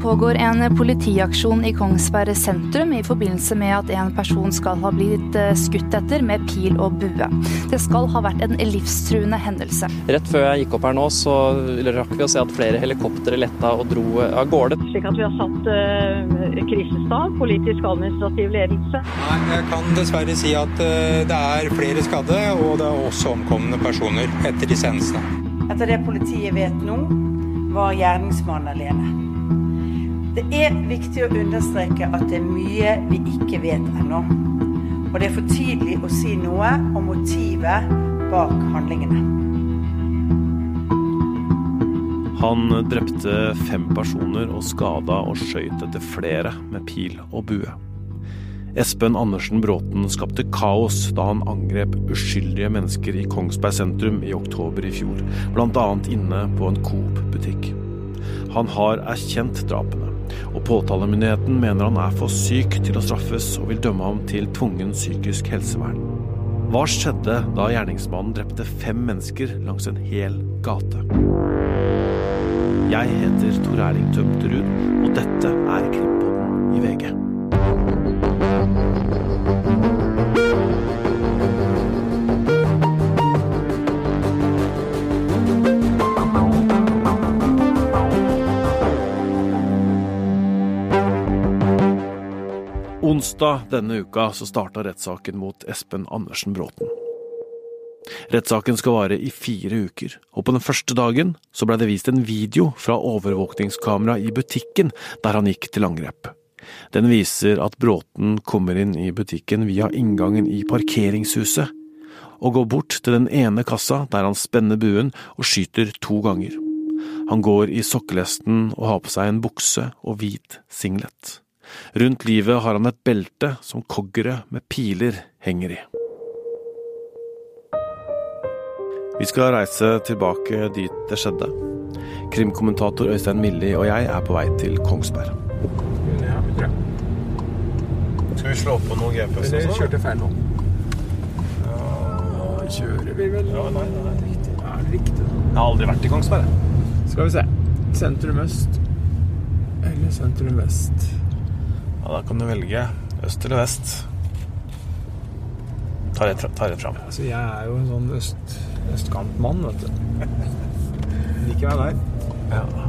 pågår en politiaksjon i Kongsberg sentrum i forbindelse med at en person skal ha blitt eh, skutt etter med pil og bue. Det skal ha vært en livstruende hendelse. Rett før jeg gikk opp her nå, så rakk vi å se at flere helikoptre letta og dro av gårde. Slik at vi har satt uh, krisestab, politisk administrativ ledelse. Nei, jeg kan dessverre si at uh, det er flere skadde, og det er også omkomne personer etter disse hendelsene. Etter det politiet vet nå, var gjerningsmannen alene. Det er viktig å understreke at det er mye vi ikke vet ennå. Og det er for tidlig å si noe om motivet bak handlingene. Han drepte fem personer og skada og skøyt etter flere med pil og bue. Espen Andersen Bråten skapte kaos da han angrep uskyldige mennesker i Kongsberg sentrum i oktober i fjor, bl.a. inne på en Coop-butikk. Han har erkjent drapene, og påtalemyndigheten mener han er for syk til å straffes og vil dømme ham til tvungen psykisk helsevern. Hva skjedde da gjerningsmannen drepte fem mennesker langs en hel gate? Jeg heter Tor Erling Tømterud, og dette er Krimpodden i VG. Onsdag denne uka så starta rettssaken mot Espen Andersen Bråten. Rettssaken skal vare i fire uker, og på den første dagen så blei det vist en video fra overvåkningskamera i butikken der han gikk til angrep. Den viser at Bråten kommer inn i butikken via inngangen i parkeringshuset, og går bort til den ene kassa der han spenner buen og skyter to ganger. Han går i sokkelesten og har på seg en bukse og hvit singlet. Rundt livet har han et belte som koggere med piler henger i. Vi skal reise tilbake dit det skjedde. Krimkommentator Øystein Milli og jeg er på vei til Kongsberg. Skal vi slå på noe GPS? Vi kjørte feil nå. Ja, kjører vi vel Ja, nei, det er riktig. Ja, det er riktig. Jeg har aldri vært i Kongsberg. Skal vi se. Sentrum øst eller sentrum vest? Ja, Da kan du velge øst eller vest. Ta det fram. Altså, jeg er jo en sånn øst, østkantmann, vet du. Liker meg der. Ja.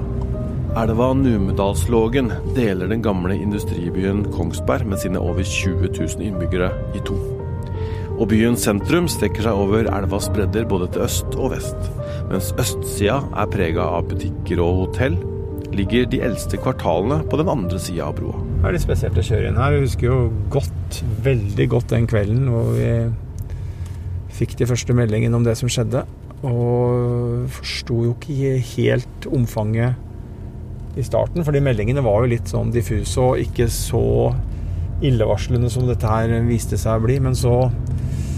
Elva Numedalslågen deler den gamle industribyen Kongsberg med sine over 20 000 innbyggere i to. Og byens sentrum strekker seg over elvas bredder både til øst og vest. Mens østsida er prega av butikker og hotell, ligger de eldste kvartalene på den andre sida av broa. Det er litt spesielt å kjøre inn her. Jeg husker jo godt, veldig godt den kvelden hvor vi fikk de første meldingene om det som skjedde. Og forsto jo ikke helt omfanget i starten, fordi meldingene var jo litt sånn diffuse og ikke så illevarslende som dette her viste seg å bli. Men så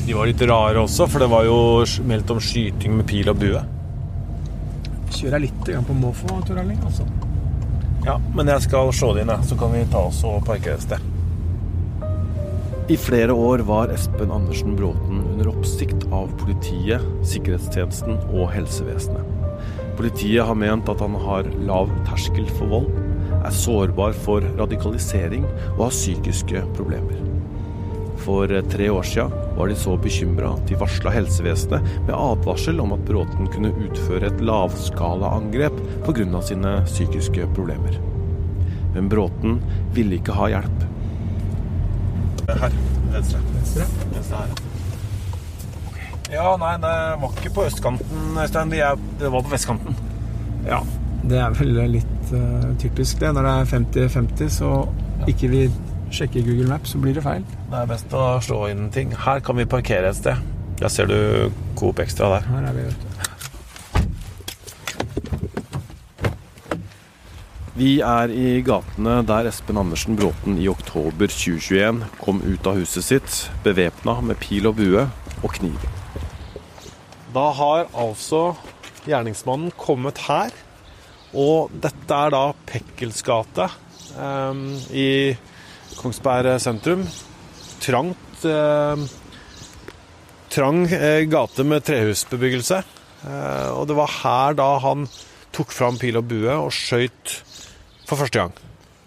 De var litt rare også, for det var jo meldt om skyting med pil og bue. kjører jeg litt på måfå, Tor Erling. Altså. Ja, men jeg skal slå det inn, så kan vi ta oss og parkere et sted. I flere år var Espen Andersen Bråten under oppsikt av politiet, sikkerhetstjenesten og helsevesenet. Politiet har ment at han har lav terskel for vold, er sårbar for radikalisering og har psykiske problemer. For tre år siden var de så bekymra at de varsla helsevesenet med advarsel om at Bråten kunne utføre et lavskalaangrep pga. sine psykiske problemer. Men Bråten ville ikke ha hjelp. Her. Venstre. Venstre? Venstre her. Ja, nei, det var ikke på østkanten, Øystein. Det var på vestkanten. Ja. Det er vel litt uh, typisk det. Når det er 50-50, så ikke vi sjekker Google Maps, så blir det feil. Det er best å slå inn ting. Her kan vi parkere et sted. Der ser du Coop Extra der. Her er vi, vet du. Vi er i gatene der Espen Andersen Bråten i oktober 2021 kom ut av huset sitt bevæpna med pil og bue og kniv. Da har altså gjerningsmannen kommet her, og dette er da Pekkels gate um, i Kongsberg sentrum. Trangt eh, Trang eh, gate med trehusbebyggelse. Eh, og det var her da han tok fram pil og bue og skøyt for første gang.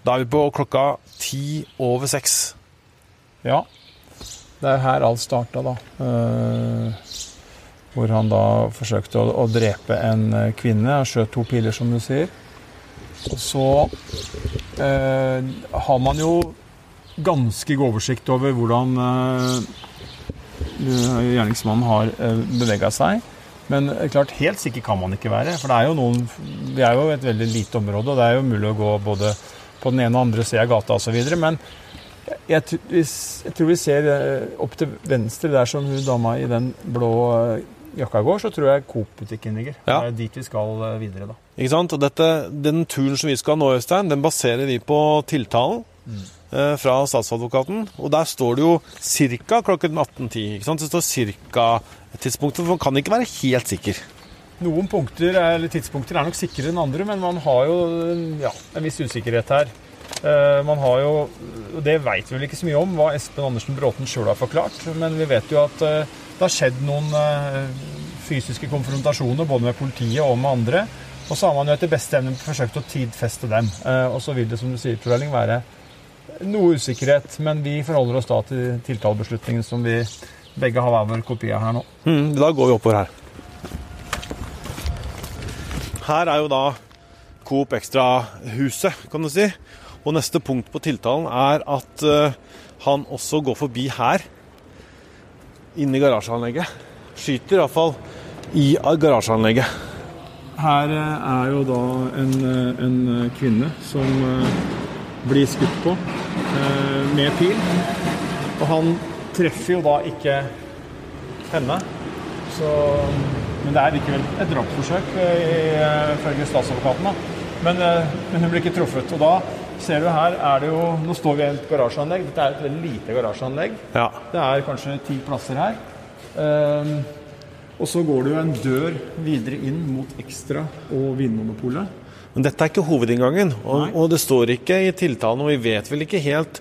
Da er vi på klokka ti over seks. Ja. Det er her alt starta, da. Eh, hvor han da forsøkte å, å drepe en eh, kvinne. Han skjøt to piler, som du sier. Så eh, har man jo ganske god oversikt over hvordan eh, gjerningsmannen har eh, bevega seg. Men eh, klart, helt sikker kan man ikke være. For det er jo noen Vi er jo et veldig lite område, og det er jo mulig å gå både på den ene og andre sida av gata osv. Men jeg, jeg tror vi ser opp til venstre, der som hun dama i den blå jakka går, så tror jeg Coop-butikken ligger. Ja. Det er dit vi skal videre, da. Ikke sant? Og dette, den turen som vi skal nå, Øystein, den baserer vi på tiltalen eh, fra statsadvokaten. Og der står det jo ca. klokken 18.10. Det står ca. tidspunktet, for man kan ikke være helt sikker. Noen punkter, tidspunkter er nok sikrere enn andre, men man har jo ja, en viss usikkerhet her. Eh, man har jo, og Det vet vi vel ikke så mye om, hva Espen Andersen Bråten sjøl har forklart. Men vi vet jo at eh, det har skjedd noen eh, fysiske konfrontasjoner både med politiet og med andre. Og så har man jo etter beste evne forsøkt å tidfeste dem. Eh, og så vil det, som du sier, Tor Erling, være noe usikkerhet. Men vi forholder oss da til tiltalebeslutningen som vi begge har hver vår kopi av her nå. Mm, da går vi oppover her. Her er jo da Coop Extra-huset, kan du si. Og neste punkt på tiltalen er at eh, han også går forbi her, inne i garasjeanlegget. Skyter iallfall i garasjeanlegget. Her eh, er jo da en, eh, en kvinne som blir skutt på eh, med pil. Og han treffer jo da ikke henne. Så, men det er likevel et drapsforsøk, eh, ifølge statsadvokaten. da. Men, eh, men hun blir ikke truffet. Og da ser du her er det jo Nå står vi i et garasjeanlegg. Dette er et veldig lite garasjeanlegg. Ja. Det er kanskje ti plasser her. Ehm, og så går det jo en dør videre inn mot Ekstra og Vinmonopolet. Men dette er ikke hovedinngangen, og, og det står ikke i tiltalen, og vi vet vel ikke helt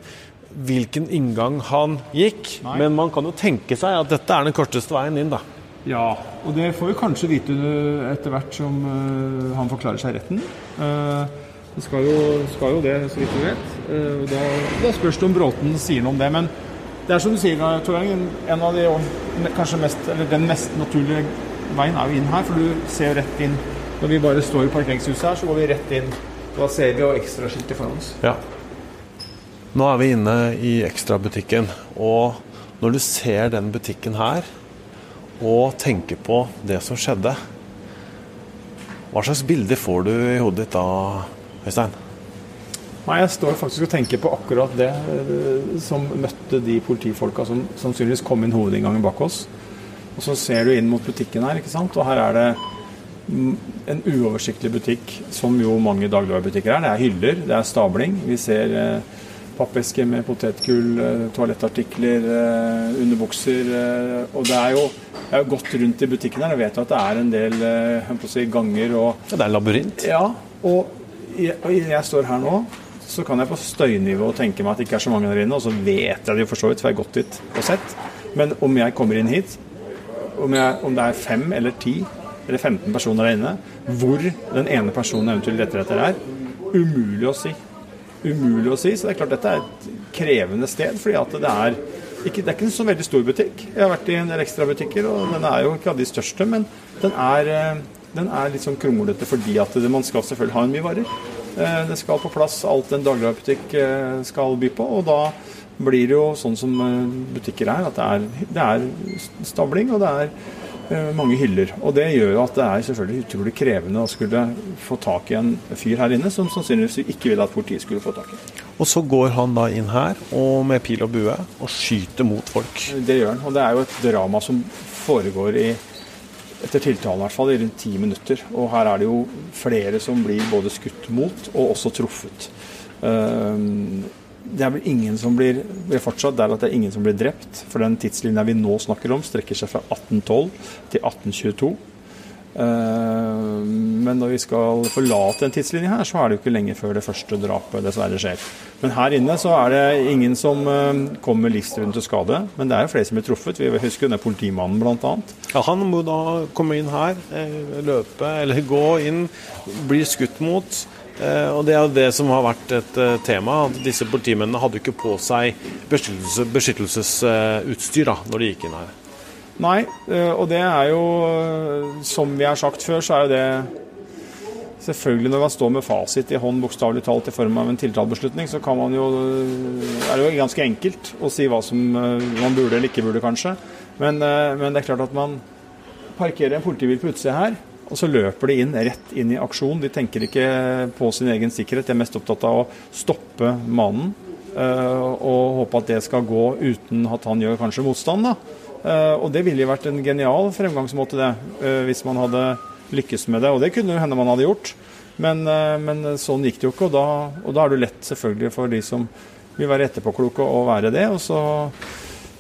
hvilken inngang han gikk. Nei. Men man kan jo tenke seg at dette er den korteste veien inn, da. Ja, og det får vi kanskje vite etter hvert som uh, han forklarer seg retten. Uh, det skal jo, skal jo det, så vidt vi vet. Uh, da, da spørs det om Bråten sier noe om det. Men det er som du sier, Tor en av de kanskje mest, eller den mest naturlige veien er jo inn her, for du ser jo rett inn. Når vi bare står i parkeringshuset her, så går vi rett inn. Da ser vi jo ekstraskiltet foran oss. Ja. Nå er vi inne i Ekstrabutikken, og når du ser den butikken her, og tenker på det som skjedde, hva slags bilde får du i hodet ditt da, Øystein? Nei, jeg står faktisk og tenker på akkurat det eh, som møtte de politifolka som sannsynligvis kom inn hovedinngangen bak oss. Og så ser du inn mot butikken her, ikke sant. Og her er det en uoversiktlig butikk, som jo mange dagligvarebutikker er. Det er hyller, det er stabling. Vi ser eh, pappesker med potetgull, eh, toalettartikler, eh, underbukser. Eh, og det er jo jeg har gått rundt i butikken her og vet at det er en del si, ganger og Ja, det er en labyrint. ja, og jeg, jeg står her nå, så kan jeg på støynivå tenke meg at det ikke er så mange der inne, og så vet jeg det jo for så vidt, for jeg har gått dit og sett. Men om jeg kommer inn hit, om, jeg, om det er fem eller ti eller 15 personer der inne, hvor den ene personen eventuelt letter etter er, umulig å si. Umulig å si, så det er klart dette er et krevende sted, fordi at det er ikke, det er ikke en så veldig stor butikk. Jeg har vært i en del ekstrabutikker, og den er jo ikke av de største, men den er, eh, den er litt sånn kronglete fordi at det, man skal selvfølgelig ha en mye varer. Eh, Det skal på plass alt en dagligvarebutikk eh, skal by på, og da blir det jo sånn som butikker er, at det er, det er stabling og det er mange hyller. Og det gjør jo at det er selvfølgelig utrolig krevende å skulle få tak i en fyr her inne som sannsynligvis ikke ville at politiet skulle få tak i. Og så går han da inn her og med pil og bue og skyter mot folk. Det gjør han. Og det er jo et drama som foregår i etter tiltalen i hvert fall, i rundt ti minutter. Og her er det jo flere som blir både skutt mot og også truffet. Ehm, Det er vel ingen som blir er fortsatt der at det er ingen som blir drept. For den tidslinja vi nå snakker om, strekker seg fra 1812 til 1822. Ehm, Men når vi skal forlate en tidslinje her, så er det jo ikke lenge før det første drapet dessverre skjer. Men her inne så er det ingen som eh, kommer livstruende til skade. Men det er jo flere som blir truffet. Vi husker jo den politimannen bl.a. Ja, han må da komme inn her, eh, løpe eller gå inn, bli skutt mot. Eh, og Det er jo det som har vært et eh, tema. at Disse politimennene hadde ikke på seg beskyttelse, beskyttelsesutstyr da, når de gikk inn her. Nei, eh, og det er jo, som vi har sagt før, så er jo det Selvfølgelig når man står med fasit i hånd, bokstavelig talt i form av en tiltalebeslutning, så kan man jo, er det jo ganske enkelt å si hva som man burde eller ikke burde, kanskje. Men, men det er klart at man parkerer en politibil på utsida her, og så løper de inn rett inn i aksjon. De tenker ikke på sin egen sikkerhet, de er mest opptatt av å stoppe mannen. Og håpe at det skal gå uten at han gjør kanskje motstand. da. Eh, og det ville jo vært en genial fremgangsmåte, det, eh, hvis man hadde lykkes med det. Og det kunne jo hende man hadde gjort. Men, eh, men sånn gikk det jo ikke, og da, og da, er det lett selvfølgelig for de som vil være etterpåkloke å være det. Og så,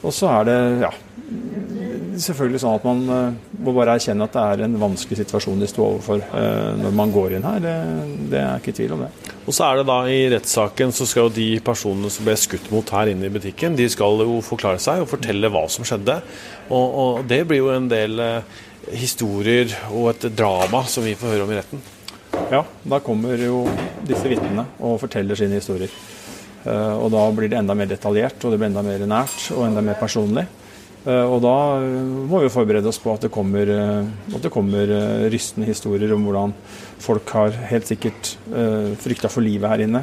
og så er det ja, selvfølgelig sånn at man må bare erkjenne at det er en vanskelig situasjon de står overfor når man går inn her. Det, det er ikke tvil om det. Og så er det da I rettssaken så skal jo de personene som ble skutt mot her inne i butikken, de skal jo forklare seg og fortelle hva som skjedde. Og, og det blir jo en del eh, historier og et drama som vi får høre om i retten. Ja, da kommer jo disse vitnene og forteller sine historier. Eh, og da blir det enda mer detaljert, og det blir enda mer nært og enda mer personlig. Eh, og da må vi forberede oss på at det kommer, eh, at det kommer eh, rystende historier om hvordan folk har helt sikkert uh, frykta for livet her inne.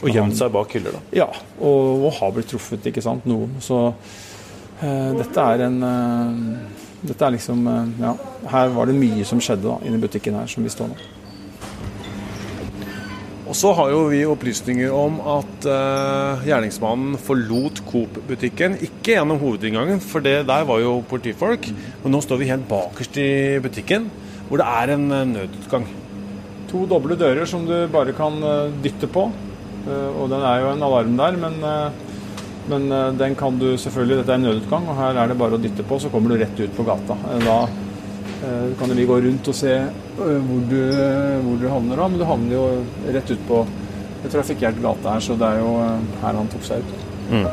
Og gjemt seg bak hyller, da? Ja, og, og, har blitt truffet, ikke sant. Noen. Så uh, dette er en uh, Dette er liksom Ja, her var det mye som skjedde da, inne i butikken her som vi står nå. Og så har jo vi opplysninger om at uh, gjerningsmannen forlot Coop-butikken. Ikke gjennom hovedinngangen, for det, der var jo politifolk. Men nå står vi helt bakerst i butikken, hvor det er en uh, nødutgang. To doble dører som du bare kan uh, dytte på. og den er jo en alarm der, men, men den kan du selvfølgelig Dette er en nødutgang, og her er det bare å dytte på, så kommer du rett ut på gata. Da Eh, kan vi gå rundt og se eh, hvor du, hvor du havner da, men du havner jo rett ut på et trafikkert gate her, så det er jo eh, her han tok seg ut. Mm.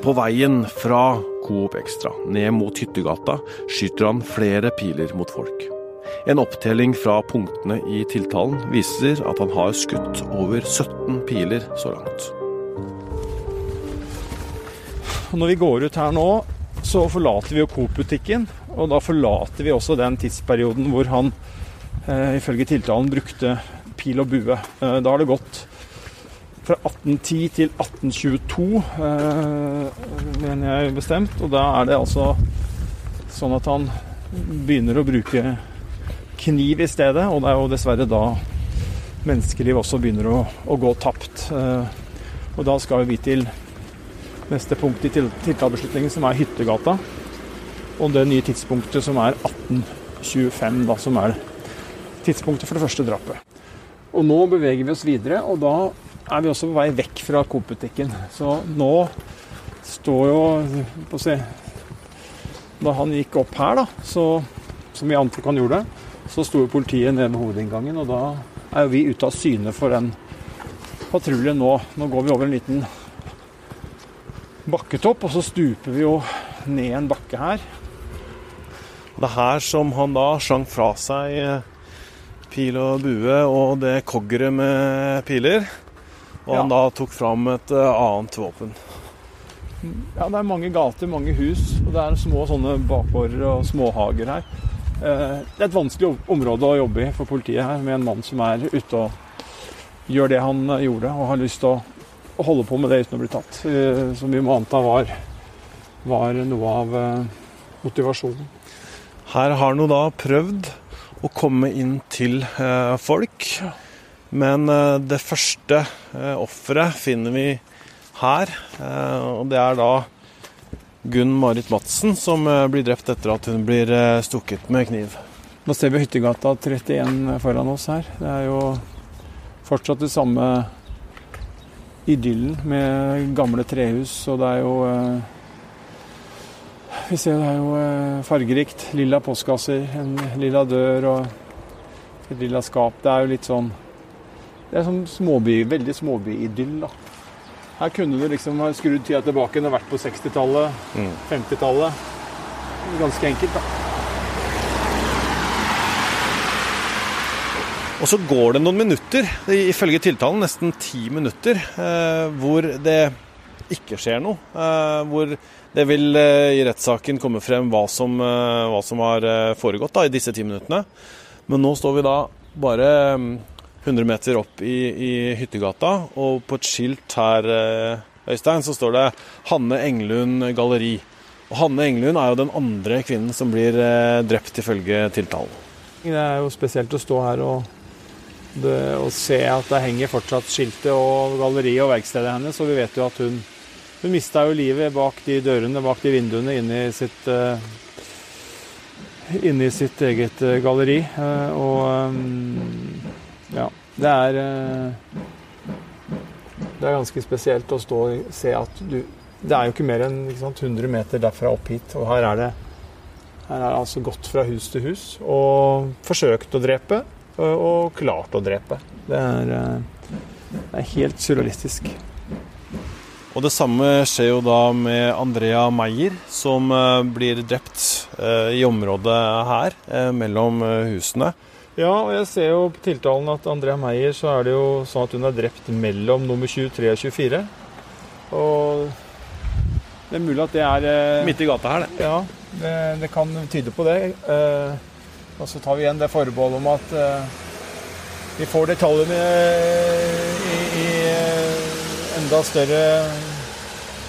På veien fra Coop Extra ned mot Hyttegata skyter han flere piler mot folk. En opptelling fra punktene i tiltalen viser at han har skutt over 17 piler så langt. Når vi går ut her nå, så forlater vi jo Coop-butikken. Og da forlater vi også den tidsperioden hvor han eh, ifølge tiltalen brukte pil og bue. Eh, da har det gått fra 1810 til 1822, eh, mener jeg bestemt. Og da er det altså sånn at han begynner å bruke kniv i stedet. Og det er jo dessverre da menneskeliv også begynner å, å gå tapt. Eh, og da skal vi til neste punkt i tiltalebeslutningen, som er Hyttegata. Og det nye tidspunktet som er 1825, da, som er tidspunktet for det første drapet. Og nå beveger vi oss videre, og da er vi også på vei vekk fra Coop-butikken. Så nå står jo Få se, Da han gikk opp her, da, så, som vi antok han gjorde, så sto politiet nede ved hovedinngangen, og da er vi ute av syne for den patruljen nå. Nå går vi over en liten bakketopp, og så stuper vi jo ned en bakke her. Det er her som han da slang fra seg eh, pil og bue og det koggeret med piler. Og ja. han da tok fram et eh, annet våpen. Ja, det er mange gater, mange hus, og det er små sånne bakgårder og småhager her. Eh, det er et vanskelig område å jobbe i for politiet her, med en mann som er ute og gjør det han gjorde, og har lyst til å å holde på med det uten å bli tatt. Eh, som vi må anta var, var noe av eh, motivasjonen. Her har han da prøvd å komme inn til eh, folk. Men det første offeret finner vi her. Og det er da Gunn Marit Madsen som blir drept etter at hun blir stukket med kniv. Nå ser vi Hyttegata 31 foran oss her. Det er jo fortsatt det samme idyllen med gamle trehus. Og det er jo eh, Vi ser det er jo eh, fargerikt. Lilla postkasser, en lilla dør og et lilla skap. Det er jo litt sånn Det er sånn småby, veldig småbyidyll, da. Her kunne du liksom ha skrudd tida tilbake og vært på 60-tallet, mm. 50-tallet. Ganske enkelt, da. Og så går det noen minutter, ifølge tiltalen nesten ti minutter, eh, hvor det ikke skjer noe. Eh, hvor det vil eh, i rettssaken komme frem hva som, hva som har foregått da, i disse ti minuttene. Men nå står vi da bare 100 meter opp i, i Hyttegata, og på et skilt her, Øystein, så står det 'Hanne Englund galleri'. Og Hanne Englund er jo den andre kvinnen som blir drept, ifølge tiltalen. Det er jo spesielt å stå her og det, å se at det henger fortsatt skiltet og galleriet og verkstedet hennes. Og vi vet jo at hun, hun mista jo livet bak de dørene, bak de vinduene, inne i sitt, uh, inne i sitt eget uh, galleri. Uh, og um, ja, det er Det er ganske spesielt å stå og se at du Det er jo ikke mer enn ikke sant, 100 meter derfra opp hit, og her er det her er altså gått fra hus til hus og forsøkt å drepe og klart å drepe. Det er, eh, det er helt surrealistisk. Og det samme skjer jo da med Andrea Meyer, som eh, blir drept eh, i området her, mellom husene. Ja, og jeg ser jo på tiltalen at Andrea Meyer så er det jo sånn at hun er drept mellom nummer 23 og 24. Og det er mulig at det er Midt i gata her, det. Ja, det, det kan tyde på det. Eh, og så tar vi igjen det forbeholdet om at uh, vi får detaljene i, i, eh, enda større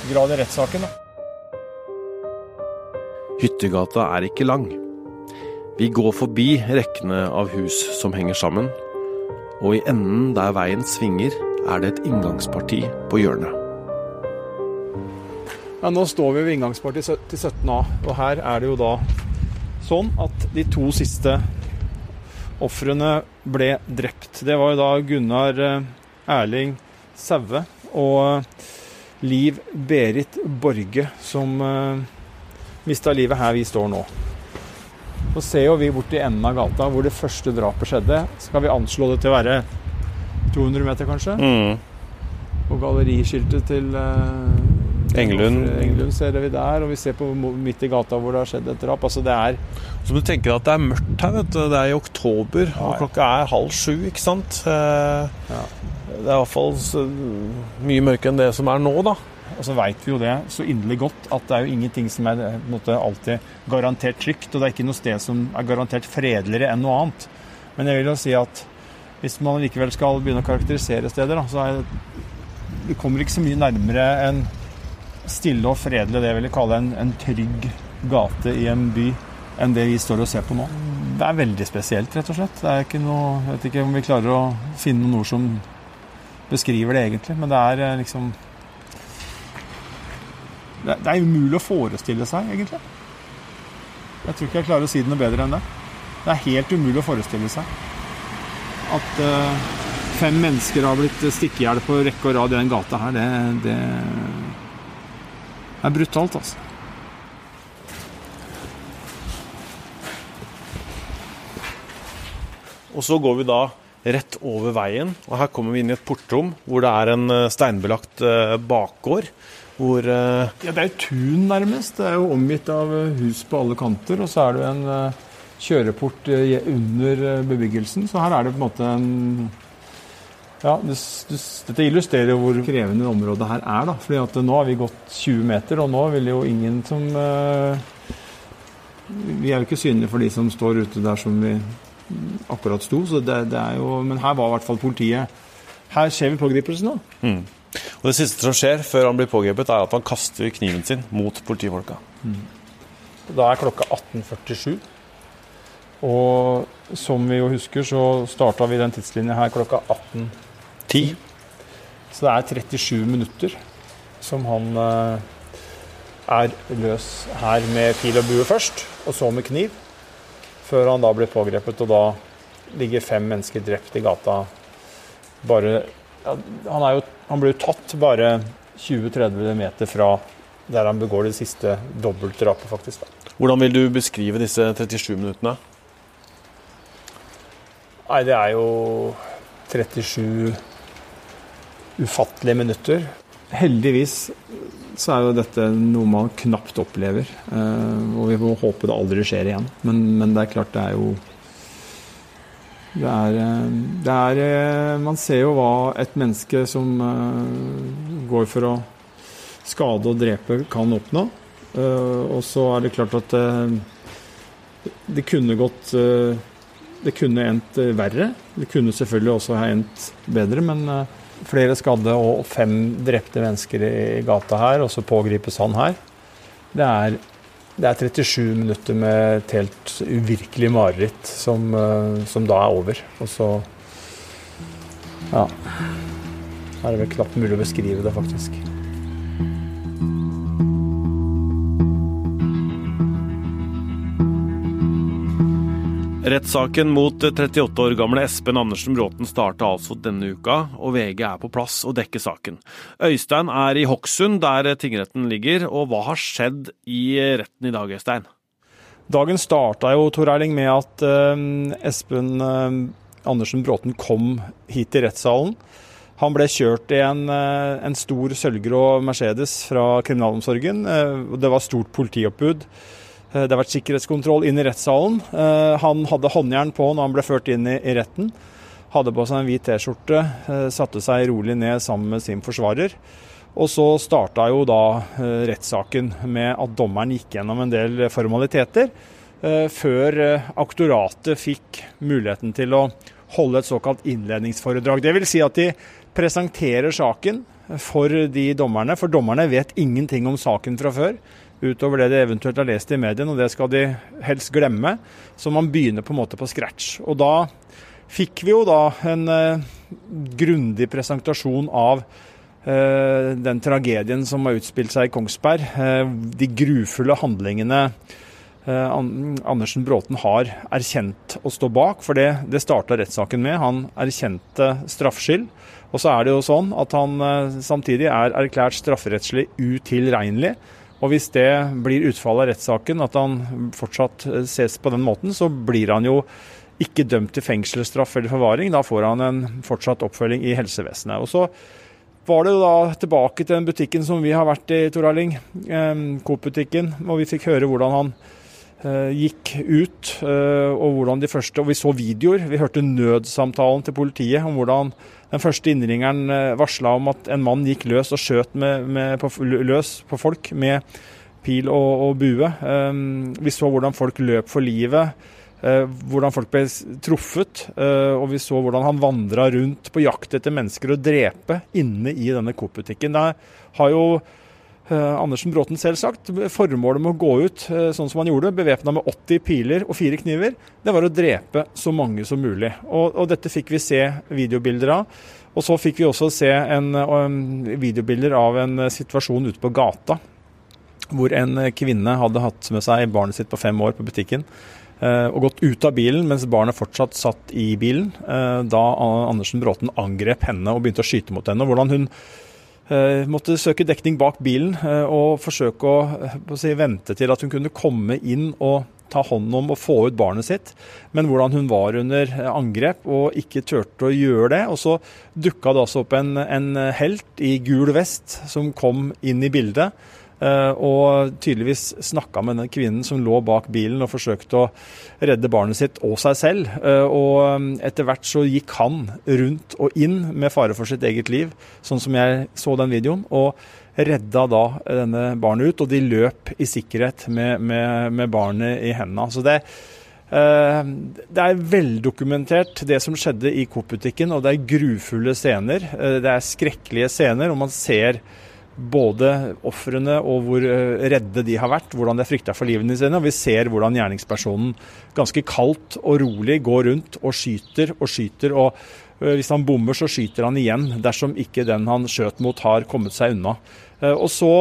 grad i rettssaken. Hyttegata er ikke lang. Vi går forbi rekkene av hus som henger sammen, og i enden der veien svinger, er det et inngangsparti på hjørnet. Ja, nå står vi ved inngangspartiet til 17A, og her er det jo da sånn at de to siste ofrene ble drept. Det var jo da Gunnar eh, Erling Saue og eh, Liv Berit Borge som uh, mista livet her vi står nå. Så ser jo vi bort i enden av gata hvor det første drapet skjedde. Skal vi anslå det til å være 200 meter, kanskje? Mm. Og galleriskiltet til Englund. Englund ser vi der, og vi ser på midt i gata hvor det har skjedd et drap. Altså det er Så du tenker at det er mørkt her, vet du. Det er i oktober, og klokka er halv sju, ikke sant. Eh, ja. Det er iallfall mye mørkere enn det som er nå, da. Og så veit vi jo det så inderlig godt at det er jo ingenting som er måte, alltid garantert trygt. Og det er ikke noe sted som er garantert fredeligere enn noe annet. Men jeg vil jo si at hvis man likevel skal begynne å karakterisere steder, da, så er det kommer ikke så mye nærmere enn stille og fredelig, det jeg ville kalle en, en trygg gate i en by, enn det vi står og ser på nå. Det er veldig spesielt, rett og slett. Det er ikke noe, jeg vet ikke om vi klarer å finne noen ord som beskriver det egentlig, men det er eh, liksom det, er umulig å forestille seg, egentlig. Jeg tror ikke jeg klarer å si det noe bedre enn det. Det er helt umulig å forestille seg at uh, fem mennesker har blitt hjel på rekke og rad i den gata her. Det, det det er brutalt, altså. Og så går vi da rett over veien, og her kommer vi inn i et portrom hvor det er en eh, steinbelagt eh, bakgård. Hvor uh... Ja, det er jo tun, nærmest. Det er jo omgitt av hus på alle kanter. Og så er det en kjøreport under bebyggelsen, så her er det på en måte en ja, det, det, Dette illustrerer hvor krevende området her er. da, fordi at Nå har vi gått 20 meter, og nå vil jo ingen som uh, Vi er jo ikke synlige for de som står ute der som vi akkurat sto. så det, det er jo, Men her var i hvert fall politiet. Her skjer vi pågripelsen nå. Mm. Og Det siste som skjer før han blir pågrepet, er at han kaster kniven sin mot politifolka. Mm. Da er klokka 18.47. Og som vi jo husker, så starta vi den tidslinja her klokka 18.47. 10. Så det er 37 minutter som han eh, er løs her med pil og bue først, og så med kniv. Før han da blir pågrepet, og da ligger fem mennesker drept i gata. Bare ja, han, jo, han ble jo tatt bare 20-30 meter fra der han begår det siste dobbeltdrapet, faktisk. Da. Hvordan vil du beskrive disse 37 minuttene? Nei, det er jo 37 ufattelige minutter. Heldigvis så er jo dette noe man knapt opplever. Eh, og vi får håpe det aldri skjer igjen. Men, men det er klart det er jo Det er, det er, Man ser jo hva et menneske som går for å skade og drepe, kan oppnå. Og så er det klart at det, det kunne gått Det kunne endt verre. Det kunne selvfølgelig også ha endt bedre, men flere skadde og fem drepte mennesker i gata her, og så pågripes han her. Det er, det er 37 minutter med et helt uvirkelig mareritt som, eh, som da er over. Og så Ja. Her er det vel knapt mulig å beskrive det, faktisk. Rettssaken mot 38 år gamle Espen Andersen Bråten starta altså denne uka, og VG er på plass og dekker saken. Øystein er i Hokksund, der tingretten ligger, og hva har skjedd i retten i dag, Øystein? Dagen starta jo, Tor Erling, med at uh, Espen uh, Andersen Bråten kom hit til rettssalen. Han ble kjørt i en, uh, en stor sølvgrå Mercedes fra kriminalomsorgen. Det var stort politioppbud. Eh, det har vært sikkerhetskontroll inn i rettssalen. Eh, han hadde håndjern på når han ble ført inn i retten. Hadde på seg en hvit T-skjorte, eh, satte seg rolig ned sammen med sin forsvarer. Og så starta jo da rettssaken med at dommeren gikk gjennom en del formaliteter, før aktoratet fikk muligheten til å holde et såkalt innledningsforedrag. Vil si at de presenterer saken for de dommerne, for dommerne vet ingenting om saken fra før utover det de eventuelt har lest i mediene, og det skal de helst glemme. Så man begynner på en måte på scratch. Og da fikk vi jo da en eh, grundig presentasjon av eh, den tragedien som har utspilt seg i Kongsberg. Eh, de grufulle handlingene Andersen Bråten har erkjent å stå bak, for det, det starta rettssaken med. Han erkjente straffskyld. Og så er det jo sånn at han samtidig er erklært strafferettslig utilregnelig. Og Hvis det blir utfallet av rettssaken, at han fortsatt eh, ses på den måten, så blir han jo ikke dømt til fengselsstraff eller forvaring. Da får han en fortsatt oppfølging i helsevesenet. Og Så var det jo da tilbake til den butikken som vi har vært i, Tor Erling. Eh, Coop-butikken. Og vi fikk høre hvordan han gikk ut, og hvordan de første Og vi så videoer. Vi hørte nødsamtalen til politiet om hvordan den første innringeren eh, varsla om at en mann gikk løs og skjøt med, med, på, løs på folk med pil og, og bue. Vi så hvordan folk løp for livet. Hvordan folk ble truffet. Og vi så hvordan han vandra rundt på jakt etter mennesker å drepe inne i denne Coop-butikken. Det har jo Eh, Andersen Bråten selvsagt. Formålet med å gå ut eh, sånn som han gjorde, bevæpna med 80 piler og fire kniver, det var å drepe så mange som mulig. Og, og dette fikk vi se videobilder av. Og så fikk vi også se en, en videobilder av en situasjon ute på gata. Hvor en kvinne hadde hatt med seg barnet sitt på fem år på butikken. Eh, og gått ut av bilen mens barnet fortsatt satt i bilen. Da Andersen Bråten angrep henne og begynte å skyte mot henne. hvordan hun Eh, måtte søke dekning bak bilen eh, og forsøke å, eh, å si, vente til at hun kunne komme inn og ta hånd om og få ut barnet sitt, men hvordan hun var under angrep og ikke turte å gjøre det. Og så dukka det også opp en, en helt i gul vest som kom inn i bildet. Eh, og tydeligvis snakka med den kvinnen som lå bak bilen og forsøkte å redde barnet sitt og seg selv. Eh, og um, etter hvert så gikk han rundt og inn med fare for sitt eget liv, sånn som jeg så den videoen. og redda da denne barnet ut, og de løp i sikkerhet med, med, med barnet i hendene. Så det, eh, det er veldokumentert det som skjedde i Coop-butikken, og det er grufulle scener. Det er skrekkelige scener, og man ser både ofrene og hvor eh, redde de har vært, hvordan de har frykta for livene sine. Og vi ser hvordan gjerningspersonen ganske kaldt og rolig går rundt og skyter og skyter. og eh, hvis han bommer, så skyter han igjen, dersom ikke den han skjøt mot, har kommet seg unna. Eh, og så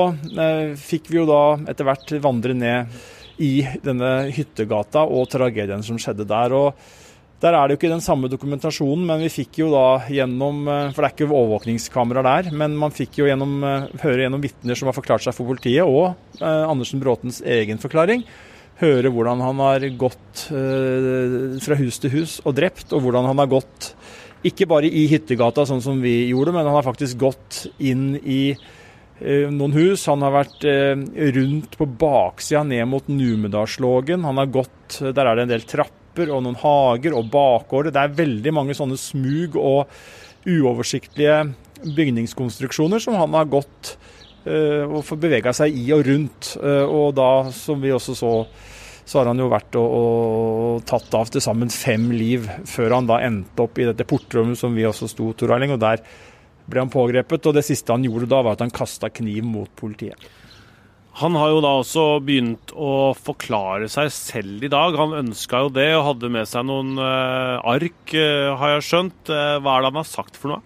fikk vi jo da etter hvert vandre ned i denne hyttegata og tragedien som skjedde der. og der er det jo ikke den samme dokumentasjonen, men vi fikk jo da gjennom eh, For det er ikke overvåkningskameraer der, men man fikk jo gjennom, eh, høre gjennom vitner som har forklart seg for politiet, og eh, Andersen Bråtens egen forklaring. Høre hvordan han har gått fra hus til hus og drept, og hvordan han har gått ikke bare i hyttegata, sånn som vi gjorde, men han har faktisk gått inn i noen hus. Han har vært rundt på baksida ned mot Numedalslågen. Han har gått Der er det en del trapper trapper og noen hager og bakgårder. Det er veldig mange sånne smug og uoversiktlige bygningskonstruksjoner som han har gått uh, og bevega seg i og rundt. Uh, og da, som vi også så, så har han jo vært og, og tatt av til sammen fem liv før han da endte opp i dette portrommet som vi også sto, Tor Erling. Og der ble han pågrepet. Og det siste han gjorde da, var at han kasta kniv mot politiet. Han har jo da også begynt å forklare seg selv i dag. Han ønska jo det og hadde med seg noen uh, ark, uh, har jeg skjønt. Uh, hva er det han har sagt for noe?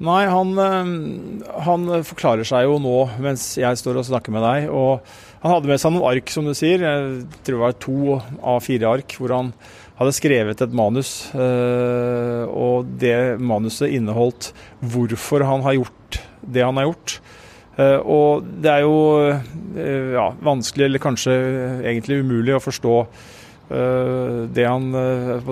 Nei, han, han, forklarer seg jo nå mens jeg står og snakker med deg. Og han hadde med seg noen ark, som du sier. Jeg tror det var to av fire ark hvor han hadde skrevet et manus. Og det manuset inneholdt hvorfor han har gjort det han har gjort. Eh, og det er jo eh, ja, vanskelig, eller kanskje egentlig umulig, å forstå eh, det han,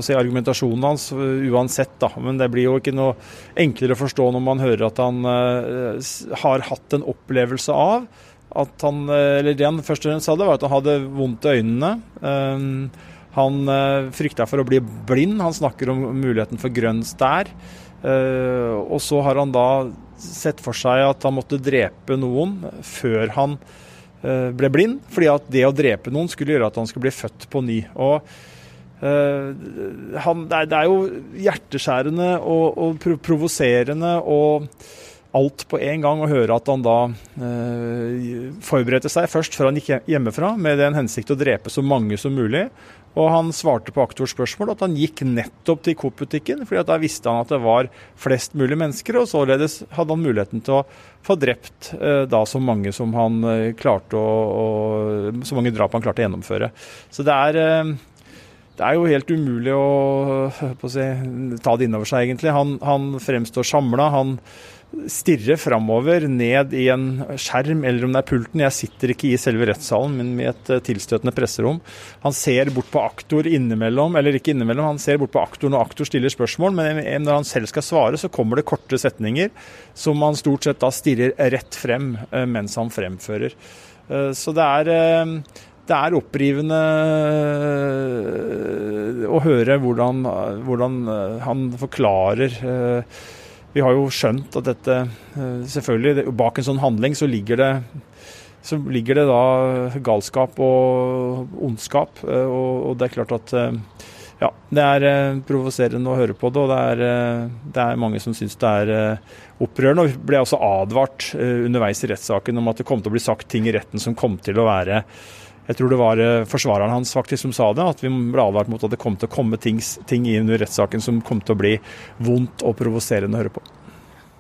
si, argumentasjonen hans uansett. da, Men det blir jo ikke noe enklere å forstå når man hører at han har hatt en opplevelse av at han, eller Det han først og fremst sa, det var at han hadde vondt i øynene. Han frykta for å bli blind. Han snakker om muligheten for grønn stær. Og så har han da sett for seg at han måtte drepe noen før han uh, ble blind. Fordi at det å drepe noen skulle gjøre at han skulle bli født på ny. Og uh, han, det, er, jo hjerteskjærende og, og provoserende og alt på en gang å høre at han da uh, forberedte seg først før han gikk hjemmefra med den hensikt å drepe så mange som mulig. Og han svarte på aktors spørsmål at han gikk nettopp til Coop-butikken, fordi da visste han at det var flest mulig mennesker, og således hadde han muligheten til å få drept eh, da så mange som han eh, klarte å, å, Så mange drap han klarte å gjennomføre. Så det er eh, det er jo helt umulig å, å si, ta det innover seg, egentlig. Han, han fremstår samla. Han stirre framover ned i en skjerm, eller om det er pulten. Jeg sitter ikke i selve rettssalen, men i et eh, tilstøtende presserom. Han ser bort på aktor innimellom, eller ikke innimellom, han ser bort på aktor når aktor stiller spørsmål, men når han selv skal svare, så kommer det korte setninger som han stort sett da stirrer rett frem eh, mens han fremfører. Eh, så det er det er opprivende å høre hvordan, hvordan han forklarer vi har jo skjønt at dette eh, Selvfølgelig, bak en sånn handling så ligger det så ligger det da galskap og ondskap. Og, og, det er klart at eh, ja, det er provoserende å høre på det, og det er, det er mange som syns det er opprørende. Og ble også advart underveis i rettssaken om at det kom til å bli sagt ting i retten som kom til å være jeg tror det var eh, forsvareren hans faktisk som sa det, at vi ble advart mot at det kom til å komme ting, ting i under rettssaken som kom til å bli vondt og provoserende å høre på.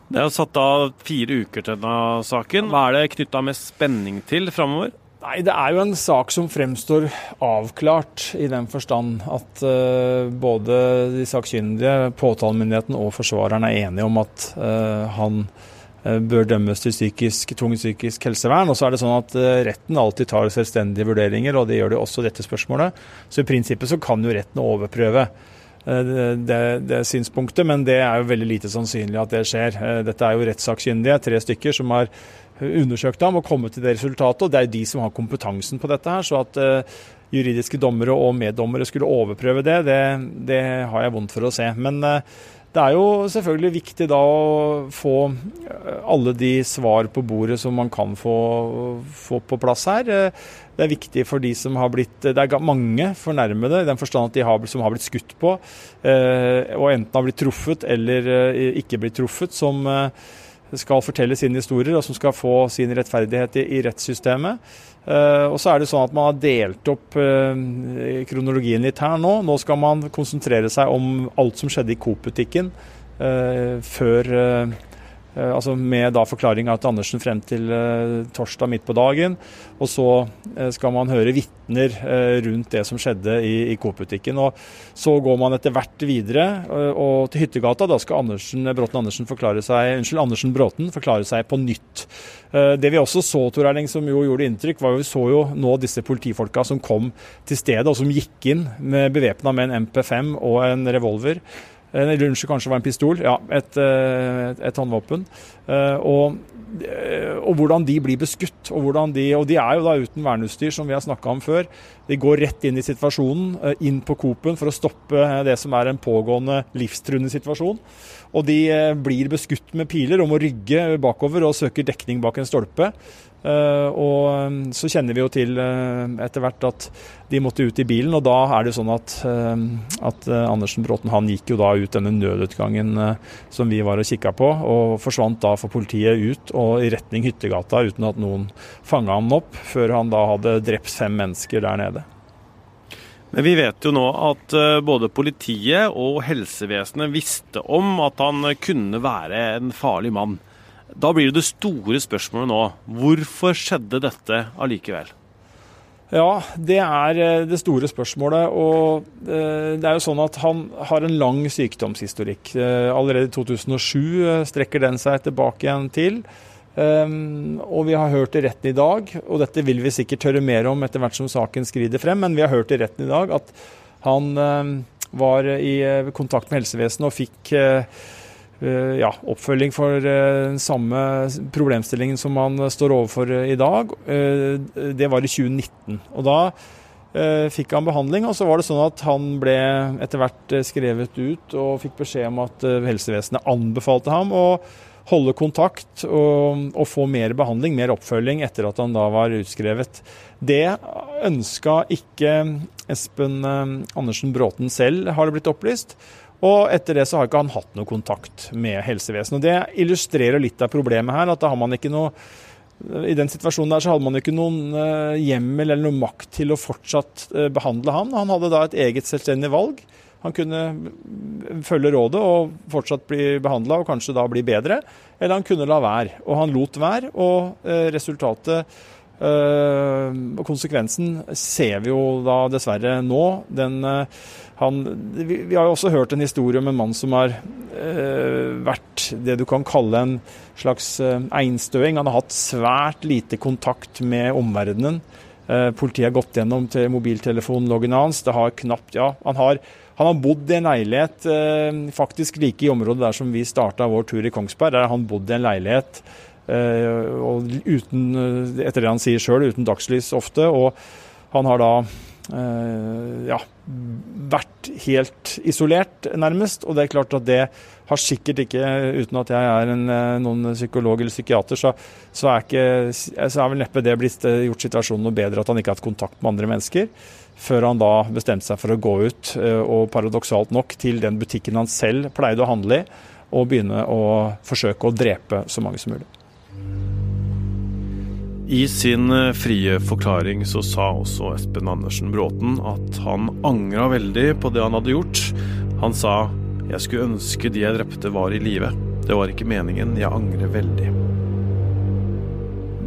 Det er satt av fire uker til denne saken. Hva er det knytta med spenning til framover? Nei, Det er jo en sak som fremstår avklart, i den forstand at uh, både de sakkyndige, påtalemyndigheten og forsvareren er enige om at uh, han bør dømmes til psykisk, tvungent psykisk helsevern. Og så er det sånn at eh, retten alltid tar selvstendige vurderinger, og det gjør de også dette spørsmålet. Så i prinsippet så kan jo retten overprøve eh, det, det, det synspunktet, men det er jo veldig lite sannsynlig at det skjer. Dette er jo rettssakkyndige, tre stykker, som har undersøkt ham og kommet til det resultatet. og Det er jo de som har kompetansen på dette her. så at juridiske dommere og meddommere skulle overprøve det, det, det har jeg vondt for å se. Men det er jo selvfølgelig viktig da å få eh, alle de svar på bordet som man kan få, få, på plass her. Eh, det er viktig for de som har blitt Det er mange fornærmede, i den forstand at de har, som har blitt skutt på, eh, og enten har blitt truffet eller ikke blitt truffet, som skal fortelle sine historier og som skal få sin rettferdighet i, i rettssystemet. Uh, og så er det sånn at Man har delt opp uh, kronologien litt her nå. Nå skal man konsentrere seg om alt som skjedde i Coop-butikken uh, før altså med da forklaringa til Andersen frem til uh, torsdag midt på dagen. Og så uh, skal man høre vitner rundt det som skjedde i, i Coop-butikken. Og så går man etter hvert videre og til Hyttegata. Da skal Andersen, Bråten Andersen forklare seg, unnskyld, Andersen Bråten forklare seg på nytt. Det vi også så, Tor Erling, som jo gjorde inntrykk, var jo vi så jo nå disse politifolka som kom til stedet, og som gikk inn med bevæpna med en MP5 og en revolver. Eller lunsj kanskje var en pistol. Ja, et, et, et håndvåpen. Og og hvordan de blir beskutt. Og, de, og de er jo da uten verneutstyr, som vi har snakka om før. De går rett inn i situasjonen, inn på Coop-en for å stoppe det som er en pågående livstruende situasjon. Og de blir beskutt med piler og må rygge bakover og søker dekning bak en stolpe. Eh, og um, så kjenner vi jo til eh, etter hvert at de måtte ut i bilen, og da er det sånn at, eh, at Andersen Bråten han gikk jo da ut denne nødutgangen som vi var og kikka på, og forsvant da for politiet ut og i retning Hyttegata uten at noen fanga ham opp, før han da hadde drept fem mennesker der nede. Men vi vet jo nå at både politiet og helsevesenet visste om at han kunne være en farlig mann. Da blir det det store spørsmålet nå. Hvorfor skjedde dette allikevel? Ja, det er eh, det store spørsmålet. Og eh, det er jo sånn at han har en lang sykdomshistorikk. Eh, allerede i 2007 strekker den seg tilbake igjen til. Og vi har hørt i retten i dag, og dette vil vi sikkert høre mer om etter hvert som saken skrider frem, men vi har hørt i retten i dag at han var i kontakt med helsevesenet og fikk ja, oppfølging for den eh, samme problemstillingen som man står overfor eh, i dag. Det var i 2019. Og da fikk han behandling, og så var det sånn at han ble etter hvert skrevet ut og fikk beskjed om at helsevesenet anbefalte ham å holde kontakt og, og, få mer behandling, mer oppfølging, etter at han da var utskrevet. Det ønska ikke Espen Andersen Bråten selv, har det blitt opplyst. Og etter det så har ikke han hatt noe kontakt med helsevesenet. Og Det illustrerer litt av problemet her. at da har man ikke noe i den situasjonen der så hadde man ikke noen uh, hjemmel eller noe makt til å fortsatt uh, behandle ham. Han hadde da et eget selvstendig valg. Han kunne følge rådet og fortsatt bli behandla og kanskje da bli bedre. Eller han kunne la være. Og han lot være, og uh, resultatet og konsekvensen ser vi jo da dessverre nå. Den han, vi, vi, har jo også hørt en historie om en mann som har eh, vært det du kan kalle en slags eh, einstøing. Han har hatt svært lite kontakt med omverdenen. Eh, politiet har gått gjennom til mobiltelefonloggen hans. Det har knapt Ja, han har, han har bodd i en leilighet eh, faktisk like i området der som vi starta vår tur i Kongsberg. Der har han bodd i en leilighet eh, og uten, eh, etter det han sier sjøl, uten dagslys ofte. og han har da Eh, ja, vært helt isolert, nærmest. Og det er klart at det har sikkert ikke, uten at jeg er en, eh, noen psykolog eller psykiater, så, så, er ikke, så, er vel neppe det blitt eh, gjort situasjonen noe bedre at han ikke har hatt kontakt med andre mennesker. Før han da bestemte seg for å gå ut, og paradoksalt nok til den butikken han selv pleide å handle i, og begynne å forsøke å drepe så mange som mulig. I sin eh, frie forklaring så sa også Espen Andersen Bråten at han angra veldig på det han hadde gjort. Han sa 'jeg skulle ønske de jeg drepte var i live'. Det var ikke meningen, jeg angrer veldig.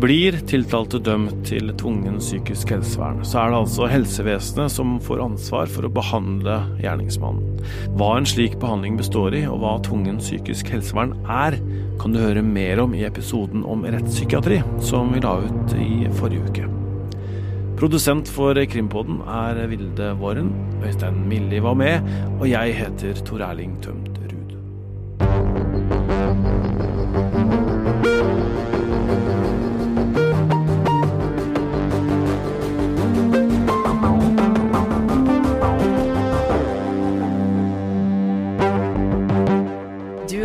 Blir tiltalte dømt til tvungen psykisk helsevern, så er det altså helsevesenet som får ansvar for å behandle gjerningsmannen. Hva en slik behandling består i, og hva tvungen psykisk helsevern er, kan du høre mer om i episoden om rettspsykiatri som vi la ut i forrige uke. Produsent for Krimpodden er Vilde Våren. Øystein Milli var med, og jeg heter Tor Erling Tømt